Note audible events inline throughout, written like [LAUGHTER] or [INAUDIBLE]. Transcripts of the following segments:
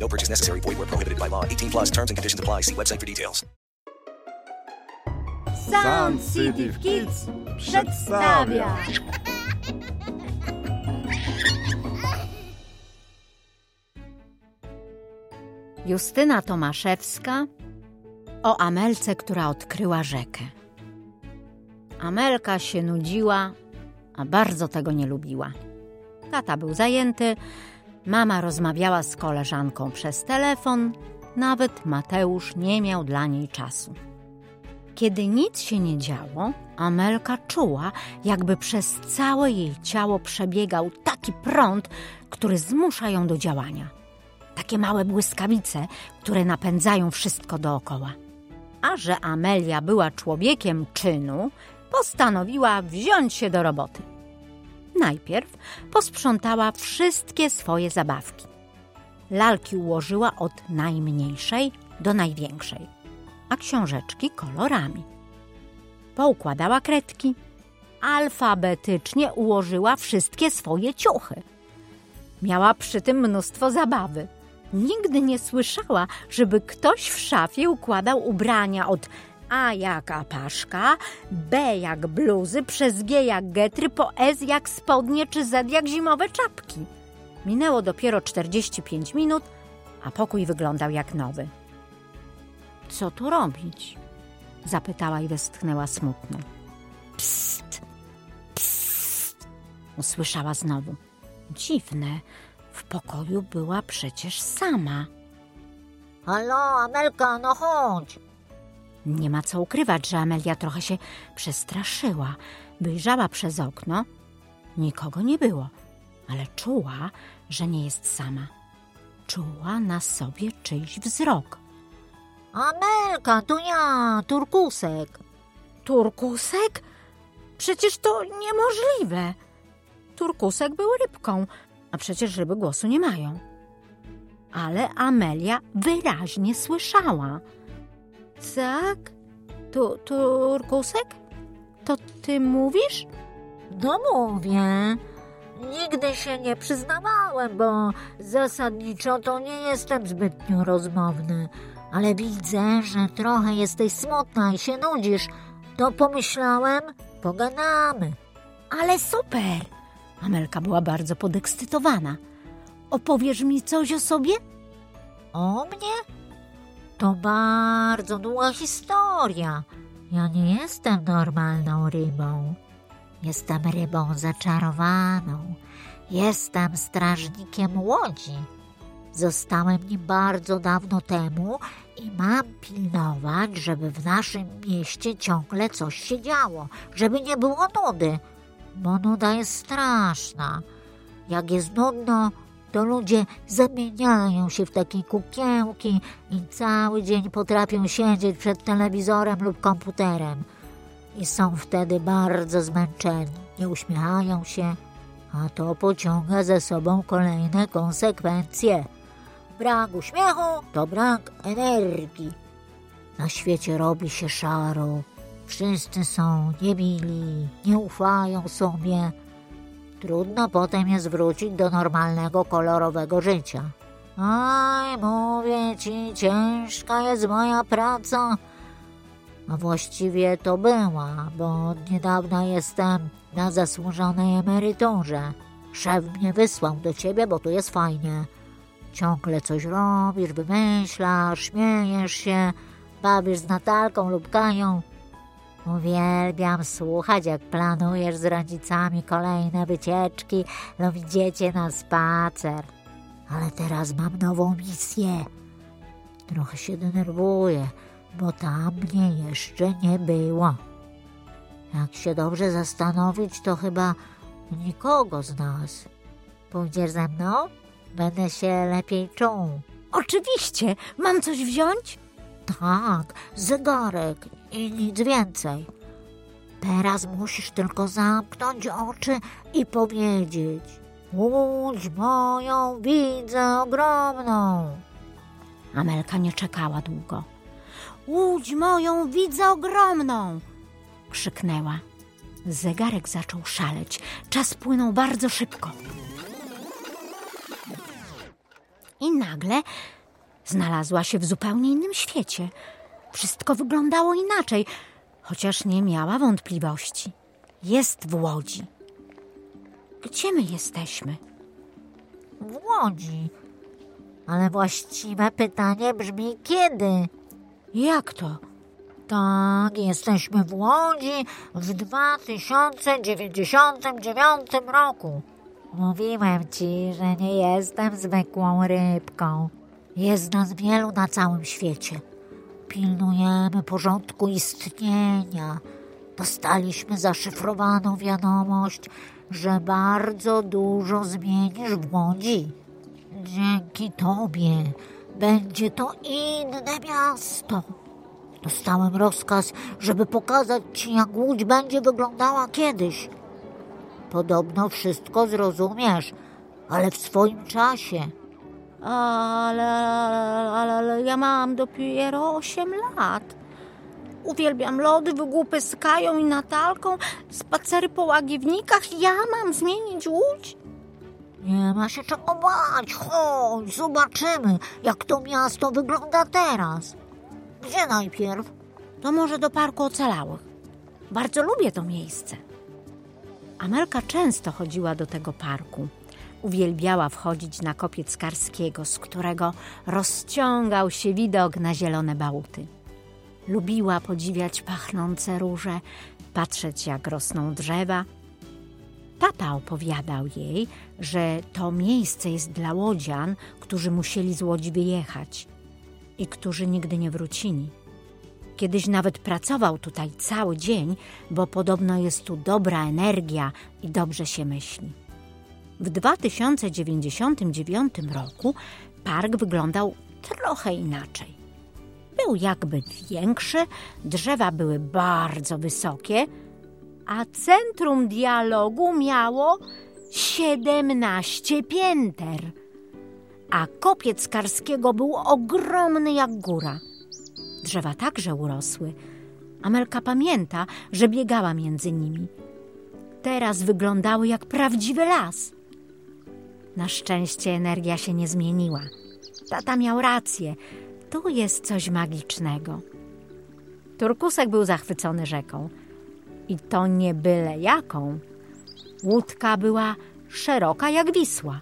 No purchase necessary. Void where prohibited by law. 18 plus terms and conditions apply. See website for details. Sound City Kids przedstawia. Justyna Tomaszewska o Amelce, która odkryła rzekę. Amelka się nudziła, a bardzo tego nie lubiła. Tata był zajęty, mama rozmawiała z koleżanką przez telefon, nawet Mateusz nie miał dla niej czasu. Kiedy nic się nie działo, Amelka czuła, jakby przez całe jej ciało przebiegał taki prąd, który zmusza ją do działania. Takie małe błyskawice, które napędzają wszystko dookoła. A że Amelia była człowiekiem czynu, postanowiła wziąć się do roboty. Najpierw posprzątała wszystkie swoje zabawki. Lalki ułożyła od najmniejszej do największej, a książeczki kolorami. Poukładała kredki. Alfabetycznie ułożyła wszystkie swoje ciuchy. Miała przy tym mnóstwo zabawy. Nigdy nie słyszała, żeby ktoś w szafie układał ubrania od A jak apaszka, B jak bluzy, przez G jak getry, po S jak spodnie czy Z jak zimowe czapki. Minęło dopiero 45 minut, a pokój wyglądał jak nowy. Co tu robić? Zapytała i westchnęła smutno. Psst, psst, usłyszała znowu. Dziwne, w pokoju była przecież sama. Halo, Amelka, no chodź. Nie ma co ukrywać, że Amelia trochę się przestraszyła. Wyjrzała przez okno. Nikogo nie było, ale czuła, że nie jest sama. Czuła na sobie czyjś wzrok. Amelka, to ja, Turkusek. Turkusek? Przecież to niemożliwe. Turkusek był rybką, a przecież ryby głosu nie mają. Ale Amelia wyraźnie słyszała. Tak? Tu, turkusek? To ty mówisz? No mówię. Nigdy się nie przyznawałem, bo zasadniczo to nie jestem zbytnio rozmowny. Ale widzę, że trochę jesteś smutna i się nudzisz. To pomyślałem, pogadamy. Ale super! Amelka była bardzo podekscytowana. Opowiesz mi coś o sobie? O mnie? To bardzo długa historia. Ja nie jestem normalną rybą. Jestem rybą zaczarowaną. Jestem strażnikiem łodzi. Zostałem nim bardzo dawno temu i mam pilnować, żeby w naszym mieście ciągle coś się działo, żeby nie było nudy, bo nuda jest straszna. Jak jest nudno, to ludzie zamieniają się w takie kukiełki i cały dzień potrafią siedzieć przed telewizorem lub komputerem. I są wtedy bardzo zmęczeni, nie uśmiechają się, a to pociąga ze sobą kolejne konsekwencje. Brak uśmiechu to brak energii. Na świecie robi się szaro. Wszyscy są niemili, nie ufają sobie. Trudno potem jest wrócić do normalnego, kolorowego życia. Aj, mówię ci, ciężka jest moja praca. A właściwie to była, bo od niedawna jestem na zasłużonej emeryturze. Szef mnie wysłał do ciebie, bo tu jest fajnie. Ciągle coś robisz, wymyślasz, śmiejesz się, bawisz z Natalką lub Kają. Uwielbiam słuchać, jak planujesz z rodzicami kolejne wycieczki lub idziecie na spacer. Ale teraz mam nową misję. Trochę się denerwuję, bo tam mnie jeszcze nie było. Jak się dobrze zastanowić, to chyba nikogo z nas. Pójdziesz ze mną? Będę się lepiej czuł. Oczywiście, mam coś wziąć? Tak, zegarek i nic więcej. Teraz musisz tylko zamknąć oczy i powiedzieć: Łódź moją widzę ogromną. Amelka nie czekała długo. Łódź moją widzę ogromną! krzyknęła. Zegarek zaczął szaleć. Czas płynął bardzo szybko. I nagle znalazła się w zupełnie innym świecie. Wszystko wyglądało inaczej, chociaż nie miała wątpliwości. Jest w łodzi. Gdzie my jesteśmy? W łodzi. Ale właściwe pytanie brzmi kiedy? Jak to? Tak, jesteśmy w Łodzi w 2099 roku. Mówiłem ci, że nie jestem zwykłą rybką. Jest nas wielu na całym świecie. Pilnujemy porządku istnienia. Dostaliśmy zaszyfrowaną wiadomość, że bardzo dużo zmienisz w Łodzi. Dzięki tobie będzie to inne miasto. Dostałem rozkaz, żeby pokazać ci, jak łódź będzie wyglądała kiedyś. Podobno wszystko zrozumiesz, ale w swoim czasie. Ale, ale, ale ja mam dopiero 8 lat. Uwielbiam lody, wygłupy z Kają i Natalką, spacery po łagiewnikach. Ja mam zmienić łódź? Nie ma się czego bać. Chodź, zobaczymy, jak to miasto wygląda teraz. Gdzie najpierw? To może do Parku Ocalałych. Bardzo lubię to miejsce. Amelka często chodziła do tego parku. Uwielbiała wchodzić na kopiec Karskiego, z którego rozciągał się widok na zielone bałuty. Lubiła podziwiać pachnące róże, patrzeć jak rosną drzewa. Tata opowiadał jej, że to miejsce jest dla łodzian, którzy musieli z łodzi wyjechać i którzy nigdy nie wrócili. Kiedyś nawet pracował tutaj cały dzień, bo podobno jest tu dobra energia i dobrze się myśli. W 2099 roku park wyglądał trochę inaczej. Był jakby większy, drzewa były bardzo wysokie, a centrum dialogu miało 17 pięter. A kopiec Karskiego był ogromny jak góra. Drzewa także urosły. Amelka pamięta, że biegała między nimi. Teraz wyglądały jak prawdziwy las. Na szczęście energia się nie zmieniła. Tata miał rację. Tu jest coś magicznego. Turkusek był zachwycony rzeką. I to nie byle jaką. Łódka była szeroka jak Wisła.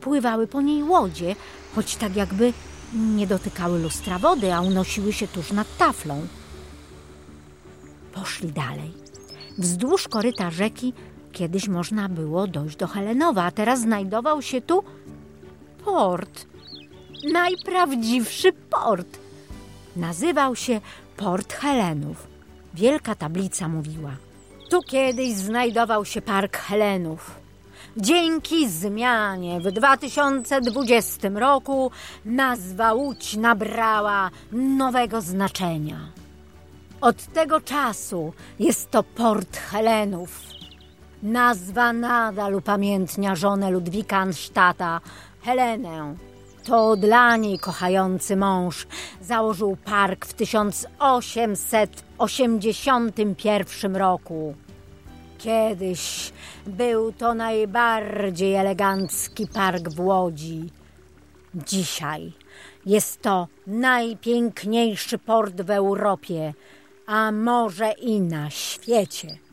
Pływały po niej łodzie, choć tak jakby nie dotykały lustra wody, a unosiły się tuż nad taflą. Poszli dalej. Wzdłuż koryta rzeki kiedyś można było dojść do Helenowa, a teraz znajdował się tu port. Najprawdziwszy port. Nazywał się Port Helenów. Wielka tablica mówiła. Tu kiedyś znajdował się Park Helenów. Dzięki zmianie w 2020 roku nazwa Łódź nabrała nowego znaczenia. Od tego czasu jest to Port Helenów. Nazwa nadal upamiętnia żonę Ludwika Anstata, Helenę. To dla niej kochający mąż założył park w 1881 roku. Kiedyś był to najbardziej elegancki park w Łodzi. Dzisiaj jest to najpiękniejszy port w Europie, a może i na świecie.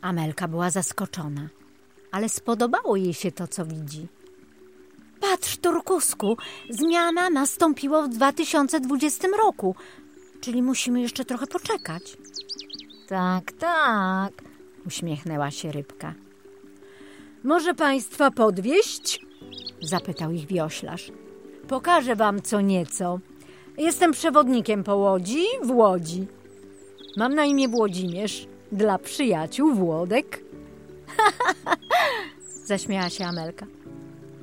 Amelka była zaskoczona, ale spodobało jej się to, co widzi. Patrz, Turkusku, zmiana nastąpiła w 2020 roku, czyli musimy jeszcze trochę poczekać. Tak, tak, uśmiechnęła się rybka. Może państwa podwieźć? zapytał ich wioślarz. Pokażę wam co nieco. Jestem przewodnikiem po łodzi w Łodzi. Mam na imię Włodzimierz, dla przyjaciół Włodek. [LAUGHS] Zaśmiała się Amelka.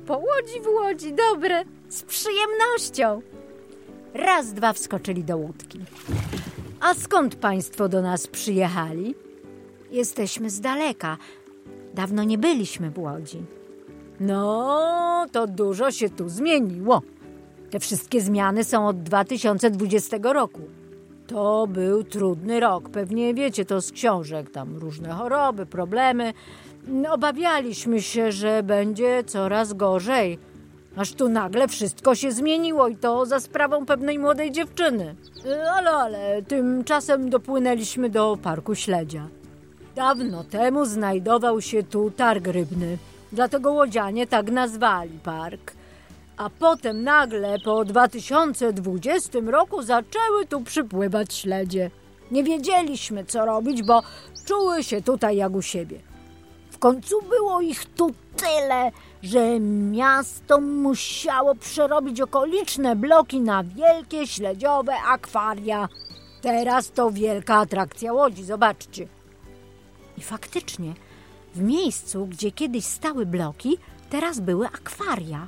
Po łodzi w Łodzi, dobre, z przyjemnością. Raz, dwa wskoczyli do łódki. A skąd państwo do nas przyjechali? Jesteśmy z daleka. Dawno nie byliśmy w Łodzi. No, to dużo się tu zmieniło. Te wszystkie zmiany są od 2020 roku. To był trudny rok. Pewnie wiecie to z książek. Tam różne choroby, problemy. Obawialiśmy się, że będzie coraz gorzej. Aż tu nagle wszystko się zmieniło i to za sprawą pewnej młodej dziewczyny. Ale, ale, tymczasem dopłynęliśmy do Parku Śledzia. Dawno temu znajdował się tu targ rybny, dlatego łodzianie tak nazwali park. A potem nagle po 2020 roku zaczęły tu przypływać śledzie. Nie wiedzieliśmy co robić, bo czuły się tutaj jak u siebie. W końcu było ich tu tyle, że miasto musiało przerobić okoliczne bloki na wielkie śledziowe akwaria. Teraz to wielka atrakcja łodzi, zobaczcie. I faktycznie, w miejscu, gdzie kiedyś stały bloki, teraz były akwaria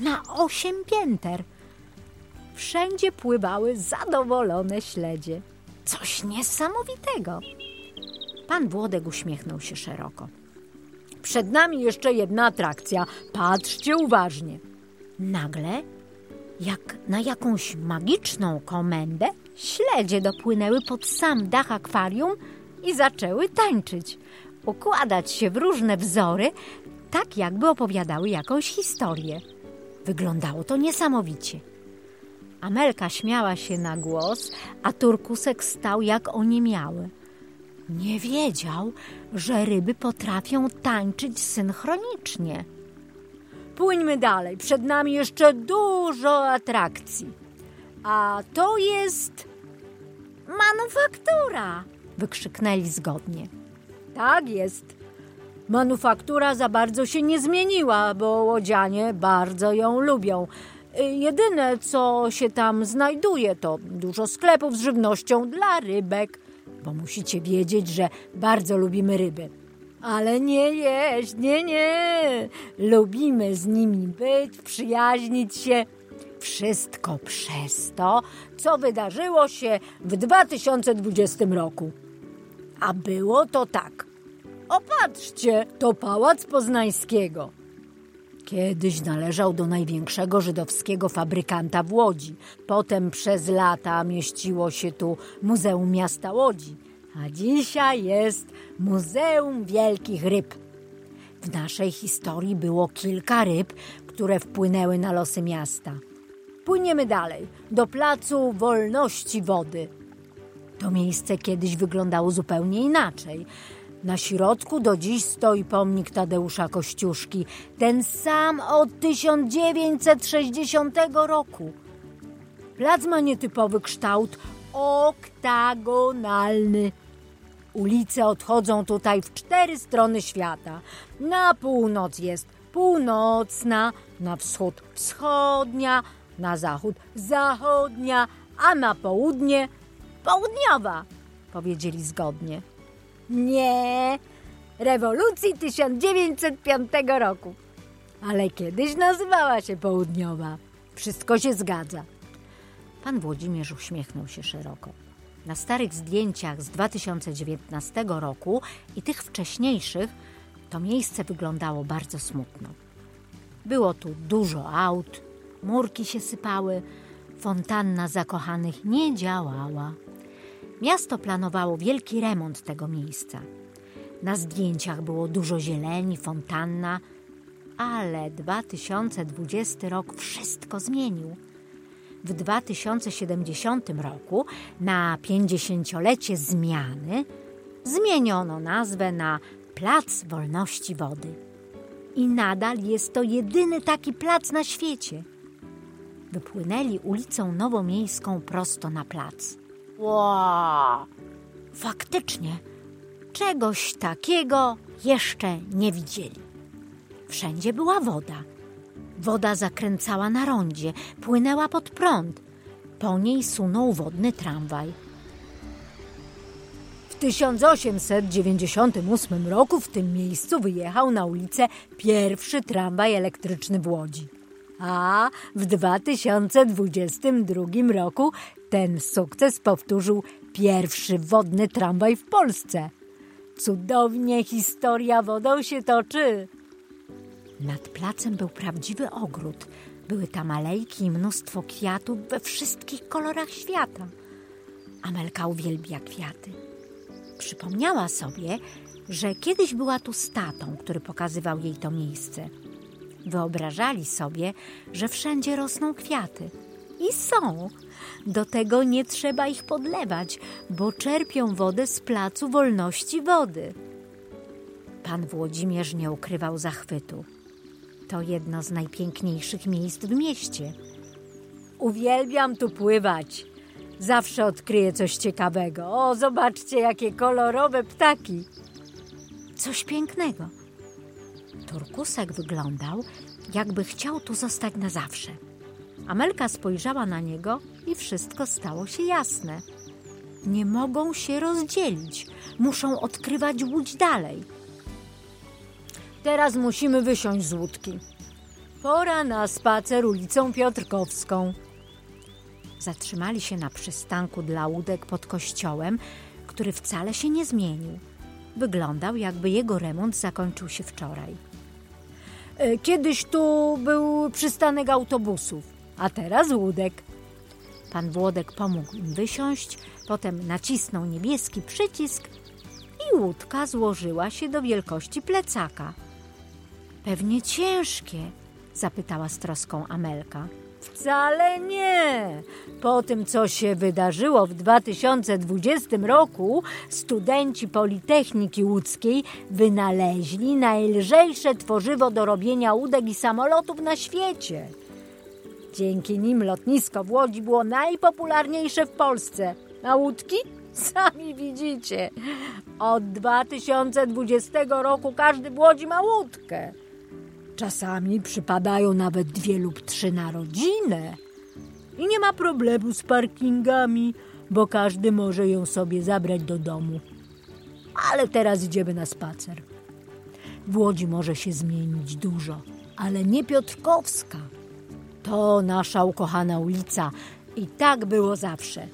na osiem pięter. Wszędzie pływały zadowolone śledzie. Coś niesamowitego. Pan Włodek uśmiechnął się szeroko. Przed nami jeszcze jedna atrakcja. Patrzcie uważnie. Nagle, jak na jakąś magiczną komendę, śledzie dopłynęły pod sam dach akwarium i zaczęły tańczyć, układać się w różne wzory, tak jakby opowiadały jakąś historię. Wyglądało to niesamowicie. Amelka śmiała się na głos, a Turkusek stał jak oniemiały. Nie wiedział, że ryby potrafią tańczyć synchronicznie. Płyńmy dalej, przed nami jeszcze dużo atrakcji. A to jest manufaktura, wykrzyknęli zgodnie. Tak jest. Manufaktura za bardzo się nie zmieniła, bo łodzianie bardzo ją lubią. Y, jedyne, co się tam znajduje, to dużo sklepów z żywnością dla rybek, bo musicie wiedzieć, że bardzo lubimy ryby. Ale nie jeść, nie, nie. Lubimy z nimi być, przyjaźnić się. Wszystko przez to, co wydarzyło się w 2020 roku. A było to tak. Opatrzcie, to Pałac Poznańskiego. Kiedyś należał do największego żydowskiego fabrykanta w Łodzi. Potem przez lata mieściło się tu Muzeum Miasta Łodzi, a dzisiaj jest Muzeum Wielkich Ryb. W naszej historii było kilka ryb, które wpłynęły na losy miasta. Płyniemy dalej, do Placu Wolności Wody. To miejsce kiedyś wyglądało zupełnie inaczej. Na środku do dziś stoi pomnik Tadeusza Kościuszki, ten sam od 1960 roku. Plac ma nietypowy kształt oktagonalny. Ulice odchodzą tutaj w cztery strony świata. Na północ jest północna, na wschód wschodnia, na zachód zachodnia, a na południe południowa, powiedzieli zgodnie. Nie, rewolucji 1905 roku. Ale kiedyś nazywała się południowa. Wszystko się zgadza. Pan Włodzimierz uśmiechnął się szeroko. Na starych zdjęciach z 2019 roku i tych wcześniejszych to miejsce wyglądało bardzo smutno. Było tu dużo aut, murki się sypały, fontanna zakochanych nie działała. Miasto planowało wielki remont tego miejsca. Na zdjęciach było dużo zieleni, fontanna, ale 2020 rok wszystko zmienił. W 2070 roku, na 50-lecie zmiany, zmieniono nazwę na Plac Wolności Wody. I nadal jest to jedyny taki plac na świecie. Wypłynęli ulicą Nowomiejską prosto na plac. Wow! Faktycznie, czegoś takiego jeszcze nie widzieli. Wszędzie była woda. Woda zakręcała na rondzie, płynęła pod prąd. Po niej sunął wodny tramwaj. W 1898 roku w tym miejscu wyjechał na ulicę pierwszy tramwaj elektryczny w Łodzi. A w 2022 roku ten sukces powtórzył pierwszy wodny tramwaj w Polsce. Cudownie historia wodą się toczy. Nad placem był prawdziwy ogród. Były tam alejki i mnóstwo kwiatów we wszystkich kolorach świata. Amelka uwielbia kwiaty. Przypomniała sobie, że kiedyś była tu z tatą, który pokazywał jej to miejsce. Wyobrażali sobie, że wszędzie rosną kwiaty. I są. Do tego nie trzeba ich podlewać, bo czerpią wodę z placu wolności wody. Pan Włodzimierz nie ukrywał zachwytu. To jedno z najpiękniejszych miejsc w mieście. Uwielbiam tu pływać. Zawsze odkryję coś ciekawego. O, zobaczcie, jakie kolorowe ptaki. Coś pięknego. Turkusek wyglądał, jakby chciał tu zostać na zawsze. Amelka spojrzała na niego i wszystko stało się jasne. Nie mogą się rozdzielić, muszą odkrywać łódź dalej. Teraz musimy wysiąść z łódki. Pora na spacer ulicą Piotrkowską. Zatrzymali się na przystanku dla łódek pod kościołem, który wcale się nie zmienił. Wyglądał, jakby jego remont zakończył się wczoraj. E, Kiedyś tu był przystanek autobusów, a teraz łódek. Pan Włodek pomógł im wysiąść, potem nacisnął niebieski przycisk i łódka złożyła się do wielkości plecaka. Pewnie ciężkie, zapytała z troską Amelka. Wcale nie. Po tym, co się wydarzyło w 2020 roku, studenci Politechniki Łódzkiej wynaleźli najlżejsze tworzywo do robienia łódek i samolotów na świecie. Dzięki nim lotnisko w Łodzi było najpopularniejsze w Polsce. A łódki? [LAUGHS] Sami widzicie. Od 2020 roku każdy w Łodzi ma łódkę. Czasami przypadają nawet dwie lub trzy na rodzinę. I nie ma problemu z parkingami, bo każdy może ją sobie zabrać do domu. Ale teraz idziemy na spacer. W Łodzi może się zmienić dużo, ale nie Piotrkowska. To nasza ukochana ulica i tak było zawsze.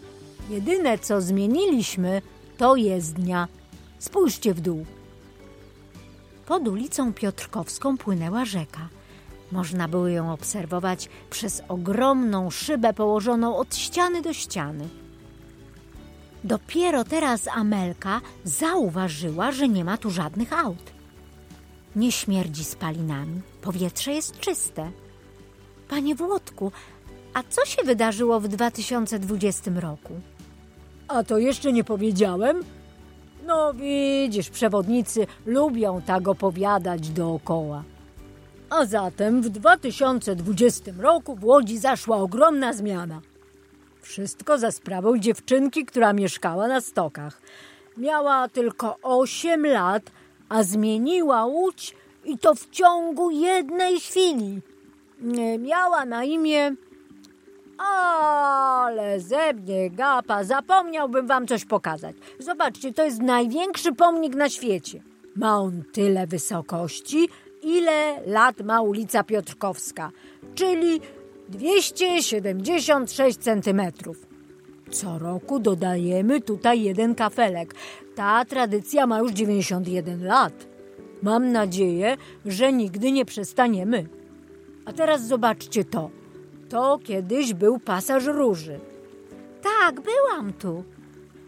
Jedyne, co zmieniliśmy, to jezdnia. Spójrzcie w dół. Pod ulicą Piotrkowską płynęła rzeka. Można było ją obserwować przez ogromną szybę położoną od ściany do ściany. Dopiero teraz Amelka zauważyła, że nie ma tu żadnych aut. Nie śmierdzi spalinami, powietrze jest czyste. Panie Włodku, a co się wydarzyło w 2020 roku? A to jeszcze nie powiedziałem? No widzisz, przewodnicy lubią tak opowiadać dookoła. A zatem w 2020 roku w Łodzi zaszła ogromna zmiana. Wszystko za sprawą dziewczynki, która mieszkała na stokach. Miała tylko 8 lat, a zmieniła łódź i to w ciągu jednej chwili. Miała na imię... Ale ze mnie gapa, zapomniałbym wam coś pokazać. Zobaczcie, to jest największy pomnik na świecie. Ma on tyle wysokości, ile lat ma ulica Piotrkowska, czyli 276 centymetrów. Co roku dodajemy tutaj jeden kafelek. Ta tradycja ma już 91 lat. Mam nadzieję, że nigdy nie przestaniemy. A teraz zobaczcie to. To kiedyś był pasaż róży. Tak, byłam tu.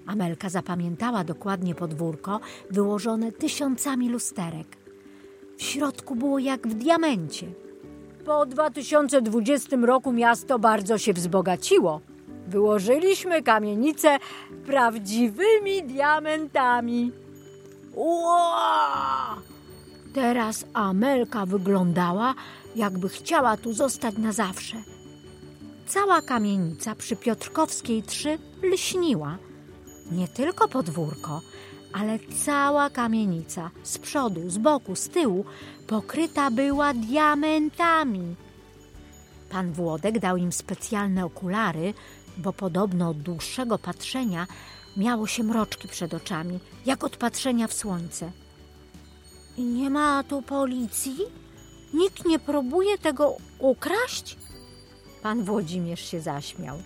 Amelka zapamiętała dokładnie podwórko wyłożone tysiącami lusterek. W środku było jak w diamencie. Po 2020 roku miasto bardzo się wzbogaciło. Wyłożyliśmy kamienice prawdziwymi diamentami. Ła! Teraz Amelka wyglądała, jakby chciała tu zostać na zawsze. Cała kamienica przy Piotrkowskiej 3 lśniła. Nie tylko podwórko, ale cała kamienica z przodu, z boku, z tyłu pokryta była diamentami. Pan Włodek dał im specjalne okulary, bo podobno od dłuższego patrzenia miało się mroczki przed oczami, jak od patrzenia w słońce. I nie ma tu policji? Nikt nie próbuje tego ukraść? Pan Włodzimierz się zaśmiał.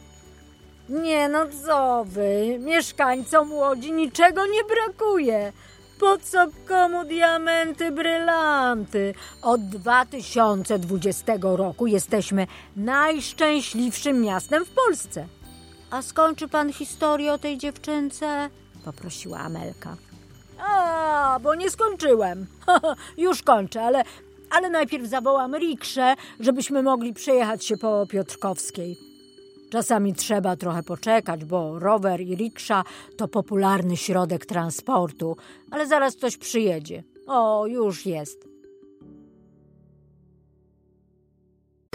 Nie no co wy, mieszkańcom Łodzi niczego nie brakuje. Po co komu diamenty, brylanty? Od 2020 roku jesteśmy najszczęśliwszym miastem w Polsce. A skończy pan historię o tej dziewczynce? Poprosiła Amelka. A, bo nie skończyłem. [LAUGHS] Już kończę, ale, ale najpierw zawołam rikszę, żebyśmy mogli przejechać się po Piotrkowskiej. Czasami trzeba trochę poczekać, bo rower i riksza to popularny środek transportu, ale zaraz ktoś przyjedzie. O, już jest.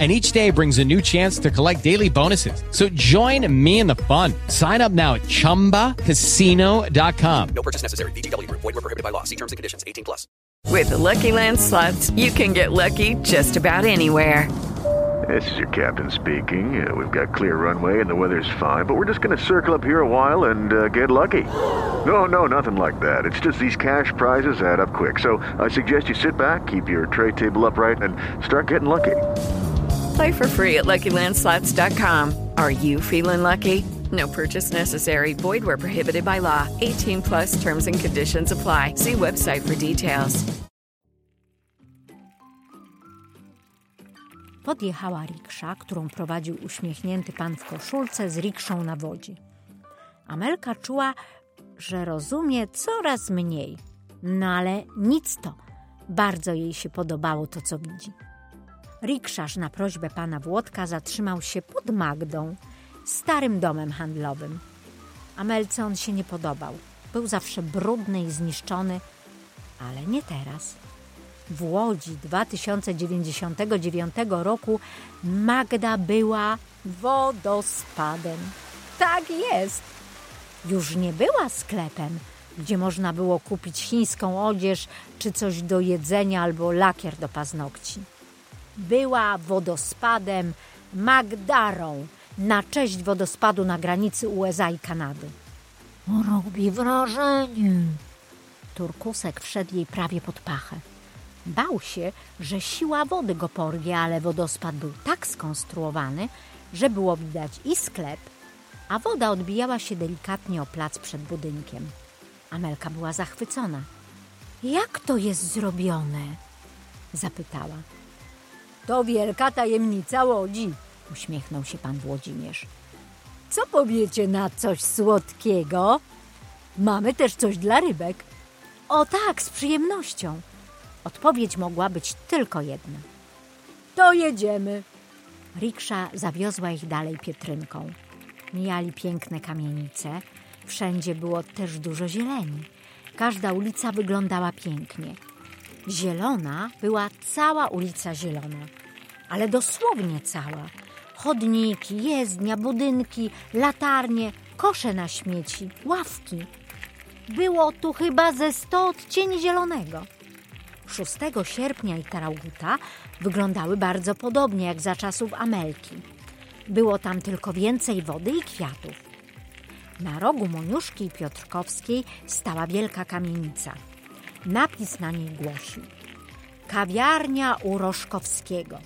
and each day brings a new chance to collect daily bonuses. So join me in the fun. Sign up now at ChumbaCasino.com. No purchase necessary. VGW Group. Void were prohibited by law. See terms and conditions. 18 plus. With the Lucky Land slots, you can get lucky just about anywhere. This is your captain speaking. Uh, we've got clear runway and the weather's fine, but we're just going to circle up here a while and uh, get lucky. No, no, nothing like that. It's just these cash prizes add up quick. So I suggest you sit back, keep your tray table upright, and start getting lucky. Play for free at LuckyLandSlots.com. Are you feeling lucky? No purchase necessary. Void where prohibited by law. 18 plus terms and conditions apply. See website for details. Podjechała riksza, którą prowadził uśmiechnięty pan w koszulce z rikszą na wodzie. Amelka czuła, że rozumie coraz mniej. No ale nic to. Bardzo jej się podobało to, co widzi. Rikszarz na prośbę pana Włodka zatrzymał się pod Magdą, starym domem handlowym. Amelce on się nie podobał. Był zawsze brudny i zniszczony, ale nie teraz. W Łodzi 2099 roku Magda była wodospadem. Tak jest. Już nie była sklepem, gdzie można było kupić chińską odzież czy coś do jedzenia albo lakier do paznokci była wodospadem Magdarą na cześć wodospadu na granicy USA i Kanady. Robi wrażenie. Turkusek wszedł jej prawie pod pachę. Bał się, że siła wody go porwie, ale wodospad był tak skonstruowany, że było widać i sklep, a woda odbijała się delikatnie o plac przed budynkiem. Amelka była zachwycona. Jak to jest zrobione? zapytała. To wielka tajemnica Łodzi, uśmiechnął się pan Włodzimierz. Co powiecie na coś słodkiego? Mamy też coś dla rybek. O tak, z przyjemnością. Odpowiedź mogła być tylko jedna. To jedziemy. Riksza zawiozła ich dalej Pietrynką. Mijali piękne kamienice. Wszędzie było też dużo zieleni. Każda ulica wyglądała pięknie. Zielona była cała ulica Zielona, ale dosłownie cała. Chodniki, jezdnia, budynki, latarnie, kosze na śmieci, ławki. Było tu chyba ze sto odcieni zielonego. 6 sierpnia i Tarauguta wyglądały bardzo podobnie jak za czasów Amelki. Było tam tylko więcej wody i kwiatów. Na rogu Moniuszki i Piotrkowskiej stała wielka kamienica. Napis na niej głosił Kawiarnia u Roszkowskiego.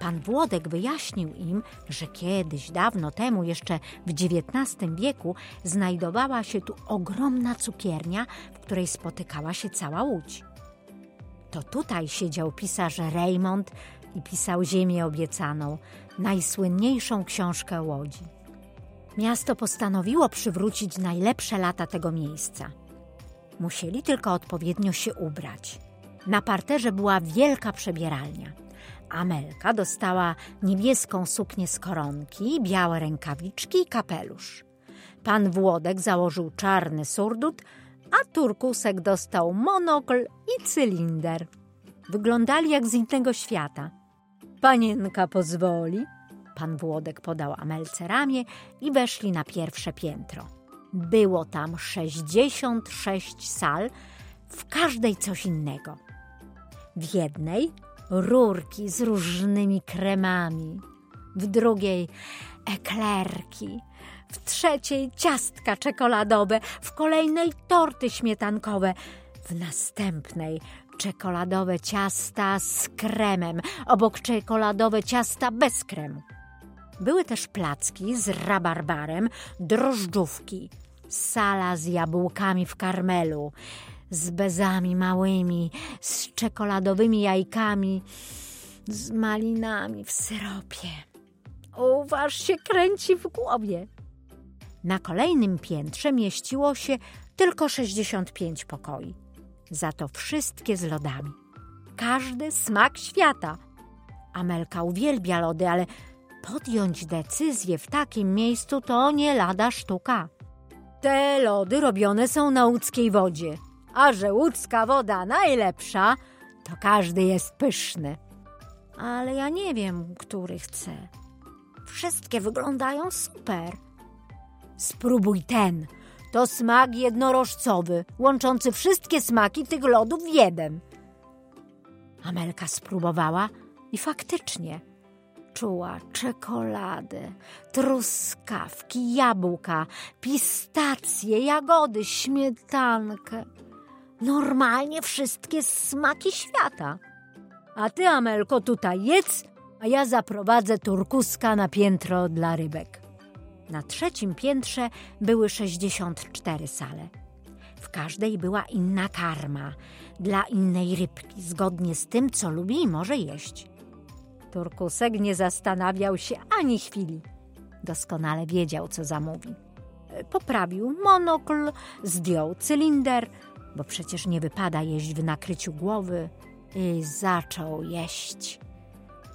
Pan Włodek wyjaśnił im, że kiedyś, dawno temu, jeszcze w XIX wieku, znajdowała się tu ogromna cukiernia, w której spotykała się cała łódź. To tutaj siedział pisarz Raymond i pisał Ziemię Obiecaną, najsłynniejszą książkę Łodzi. Miasto postanowiło przywrócić najlepsze lata tego miejsca. Musieli tylko odpowiednio się ubrać. Na parterze była wielka przebieralnia. Amelka dostała niebieską suknię z koronki, białe rękawiczki i kapelusz. Pan Włodek założył czarny surdut, a Turkusek dostał monokl i cylinder. Wyglądali jak z innego świata. Panienka pozwoli? Pan Włodek podał Amelce ramię i weszli na pierwsze piętro. Było tam 66 sal, w każdej coś innego. W jednej rurki z różnymi kremami, w drugiej eklerki, w trzeciej ciastka czekoladowe, w kolejnej torty śmietankowe, w następnej czekoladowe ciasta z kremem, obok czekoladowe ciasta bez kremu. Były też placki z rabarbarem, drożdżówki, sala z jabłkami w karmelu, z bezami małymi, z czekoladowymi jajkami, z malinami w syropie. Uważ się kręci w głowie. Na kolejnym piętrze mieściło się tylko 65 pokoi. Za to wszystkie z lodami. Każdy smak świata. Amelka uwielbia lody, ale podjąć decyzję w takim miejscu to nie lada sztuka. Te lody robione są na łódzkiej wodzie, a że łódzka woda najlepsza, to każdy jest pyszny. Ale ja nie wiem, który chcę. Wszystkie wyglądają super. Spróbuj ten. To smak jednorożcowy, łączący wszystkie smaki tych lodów w jeden. Amelka spróbowała i faktycznie czuła czekoladę, truskawki, jabłka, pistacje, jagody, śmietankę. Normalnie wszystkie smaki świata. A ty, Amelko, tutaj jedz, a ja zaprowadzę turkuska na piętro dla rybek. Na trzecim piętrze były 64 sale. W każdej była inna karma, dla innej rybki, zgodnie z tym, co lubi i może jeść. Turkusek nie zastanawiał się ani chwili. Doskonale wiedział, co zamówi. Poprawił monokl, zdjął cylinder, bo przecież nie wypada jeść w nakryciu głowy, i zaczął jeść.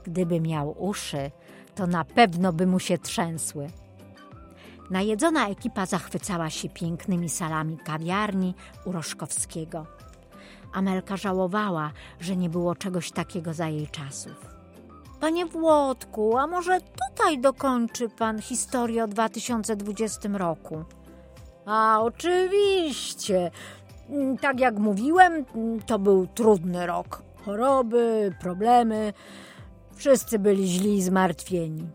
Gdyby miał uszy, to na pewno by mu się trzęsły. Najedzona ekipa zachwycała się pięknymi salami kawiarni u Roszkowskiego. Amelka żałowała, że nie było czegoś takiego za jej czasów. Panie Włodku, a może tutaj dokończy pan historię o 2020 roku? A oczywiście. Tak jak mówiłem, to był trudny rok. Choroby, problemy. Wszyscy byli źli i zmartwieni.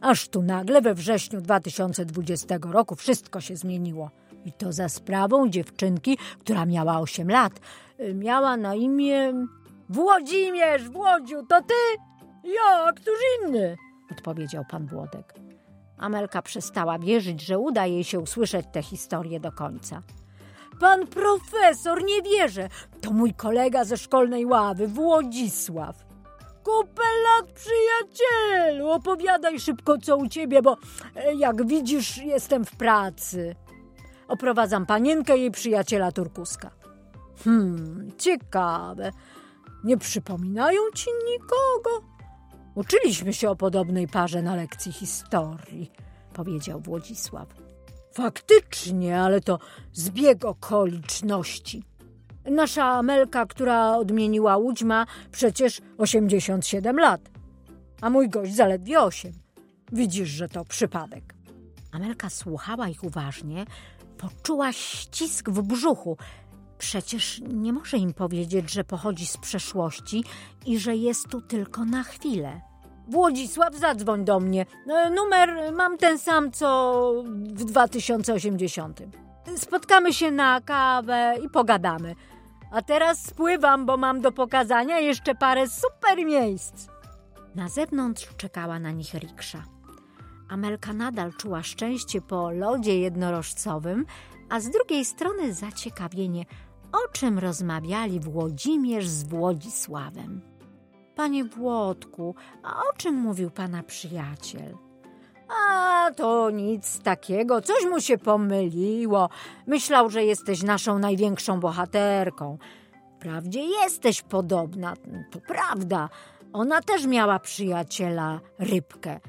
Aż tu nagle we wrześniu 2020 roku wszystko się zmieniło. I to za sprawą dziewczynki, która miała 8 lat. Miała na imię Włodzimierz, Włodziu, to ty? Ja, któż inny? Odpowiedział pan Włodek. Amelka przestała wierzyć, że uda jej się usłyszeć tę historię do końca. Pan profesor, nie wierzę. To mój kolega ze szkolnej ławy, Włodzisław. Kupę lat, przyjacielu! Opowiadaj szybko, co u ciebie, bo e, jak widzisz, jestem w pracy. Oprowadzam panienkę jej przyjaciela Turkuska. Hmm, ciekawe. Nie przypominają ci nikogo? Uczyliśmy się o podobnej parze na lekcji historii, powiedział Włodzisław. Faktycznie, ale to zbieg okoliczności. Nasza Amelka, która odmieniła łódź, ma przecież 87 lat, a mój gość zaledwie 8. Widzisz, że to przypadek. Amelka słuchała ich uważnie, poczuła ścisk w brzuchu. Przecież nie może im powiedzieć, że pochodzi z przeszłości i że jest tu tylko na chwilę. Włodzisław, zadzwoń do mnie. E, numer mam ten sam, co w 2080. Spotkamy się na kawę i pogadamy. A teraz spływam, bo mam do pokazania jeszcze parę super miejsc. Na zewnątrz czekała na nich riksza. Amelka nadal czuła szczęście po lodzie jednorożcowym, a z drugiej strony zaciekawienie, o czym rozmawiali Włodzimierz z Włodzisławem. Panie Włodku, a o czym mówił pana przyjaciel? A to nic takiego, coś mu się pomyliło. Myślał, że jesteś naszą największą bohaterką. Wprawdzie jesteś podobna, to prawda. Ona też miała przyjaciela rybkę,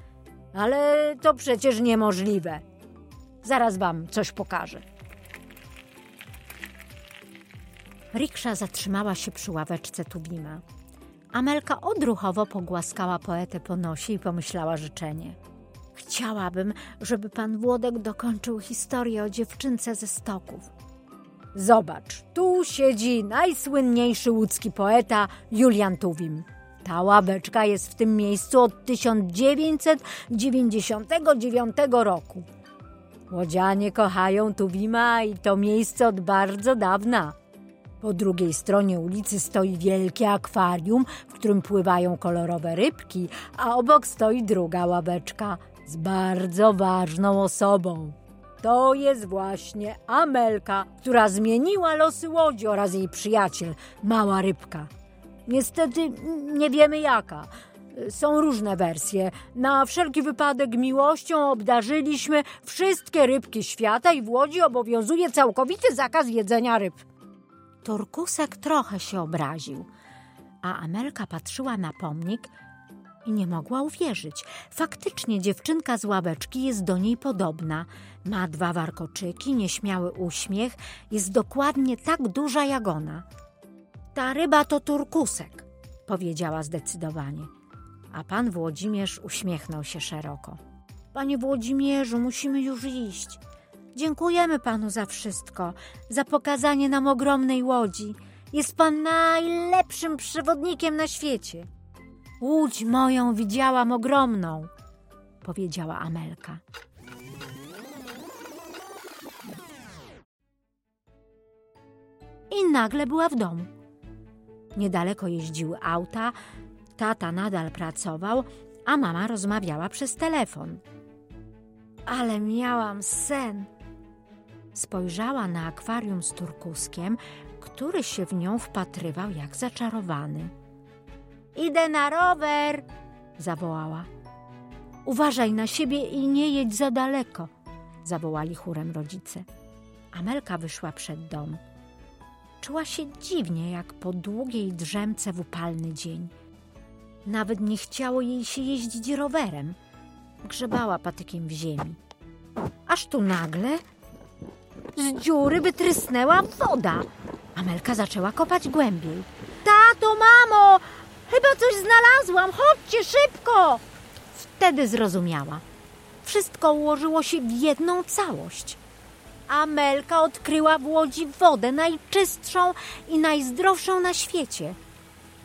ale to przecież niemożliwe. Zaraz wam coś pokażę. Riksza zatrzymała się przy ławeczce Tuwima. Amelka odruchowo pogłaskała poetę po nosie i pomyślała życzenie. Chciałabym, żeby pan Włodek dokończył historię o dziewczynce ze stoków. Zobacz, tu siedzi najsłynniejszy łódzki poeta Julian Tuwim. Ta ławeczka jest w tym miejscu od 1999 roku. Łodzianie kochają Tuwima i to miejsce od bardzo dawna. Po drugiej stronie ulicy stoi wielkie akwarium, w którym pływają kolorowe rybki, a obok stoi druga ławeczka z bardzo ważną osobą. To jest właśnie Amelka, która zmieniła losy łodzi oraz jej przyjaciel, mała rybka. Niestety nie wiemy jaka. Są różne wersje. Na wszelki wypadek miłością obdarzyliśmy wszystkie rybki świata i w Łodzi obowiązuje całkowity zakaz jedzenia ryb. Turkusek trochę się obraził, a Amelka patrzyła na pomnik i nie mogła uwierzyć. Faktycznie dziewczynka z ławeczki jest do niej podobna. Ma dwa warkoczyki, nieśmiały uśmiech, jest dokładnie tak duża jak ona. Ta ryba to turkusek, powiedziała zdecydowanie. A pan Włodzimierz uśmiechnął się szeroko. Panie Włodzimierzu, musimy już iść. Dziękujemy panu za wszystko, za pokazanie nam ogromnej łodzi. Jest pan najlepszym przewodnikiem na świecie. Łódź moją widziałam ogromną, powiedziała Amelka. I nagle była w domu. Niedaleko jeździły auta, tata nadal pracował, a mama rozmawiała przez telefon. Ale miałam sen. Spojrzała na akwarium z turkuskiem, który się w nią wpatrywał jak zaczarowany. Idę na rower, zawołała. Uważaj na siebie i nie jedź za daleko, zawołali chórem rodzice. Amelka wyszła przed dom. Czuła się dziwnie, jak po długiej drzemce w upalny dzień. Nawet nie chciało jej się jeździć rowerem. Grzebała patykiem w ziemi. Aż tu nagle z dziury wytrysnęła woda. Amelka zaczęła kopać głębiej. Tato, mamo, chyba coś znalazłam, chodźcie szybko! Wtedy zrozumiała. Wszystko ułożyło się w jedną całość. Amelka odkryła w łodzi wodę najczystszą i najzdrowszą na świecie.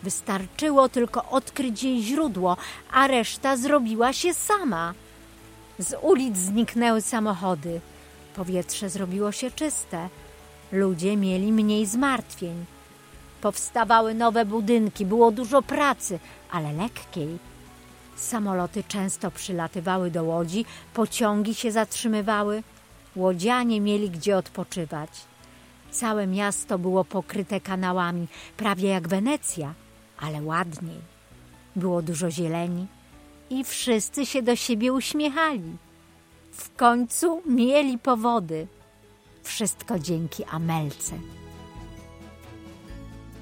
Wystarczyło tylko odkryć jej źródło, a reszta zrobiła się sama. Z ulic zniknęły samochody. Powietrze zrobiło się czyste. Ludzie mieli mniej zmartwień. Powstawały nowe budynki, było dużo pracy, ale lekkiej. Samoloty często przylatywały do łodzi, pociągi się zatrzymywały. Łodzianie mieli gdzie odpoczywać. Całe miasto było pokryte kanałami, prawie jak Wenecja, ale ładniej. Było dużo zieleni i wszyscy się do siebie uśmiechali. W końcu mieli powody. Wszystko dzięki Amelce.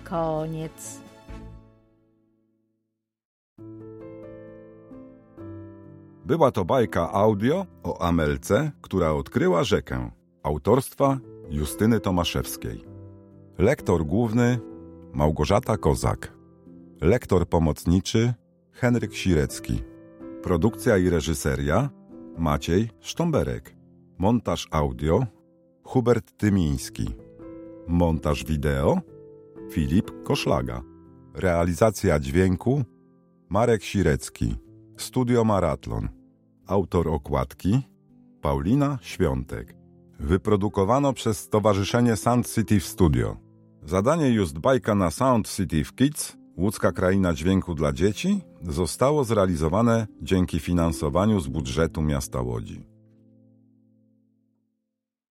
Koniec. Była to bajka audio o Amelce, która odkryła rzekę. Autorstwa Justyny Tomaszewskiej. Lektor główny Małgorzata Kozak. Lektor pomocniczy Henryk Sirecki. Produkcja i reżyseria Maciej Sztomberek. Montaż audio Hubert Tymiński. Montaż wideo Filip Koszlaga. Realizacja dźwięku Marek Sirecki. Studio Maratlon. Autor okładki Paulina Świątek. Wyprodukowano przez Stowarzyszenie Sound City Studio. Zadanie Just Bajka na Sound City Kids, łódzka kraina dźwięku dla dzieci, zostało zrealizowane dzięki finansowaniu z budżetu miasta Łodzi.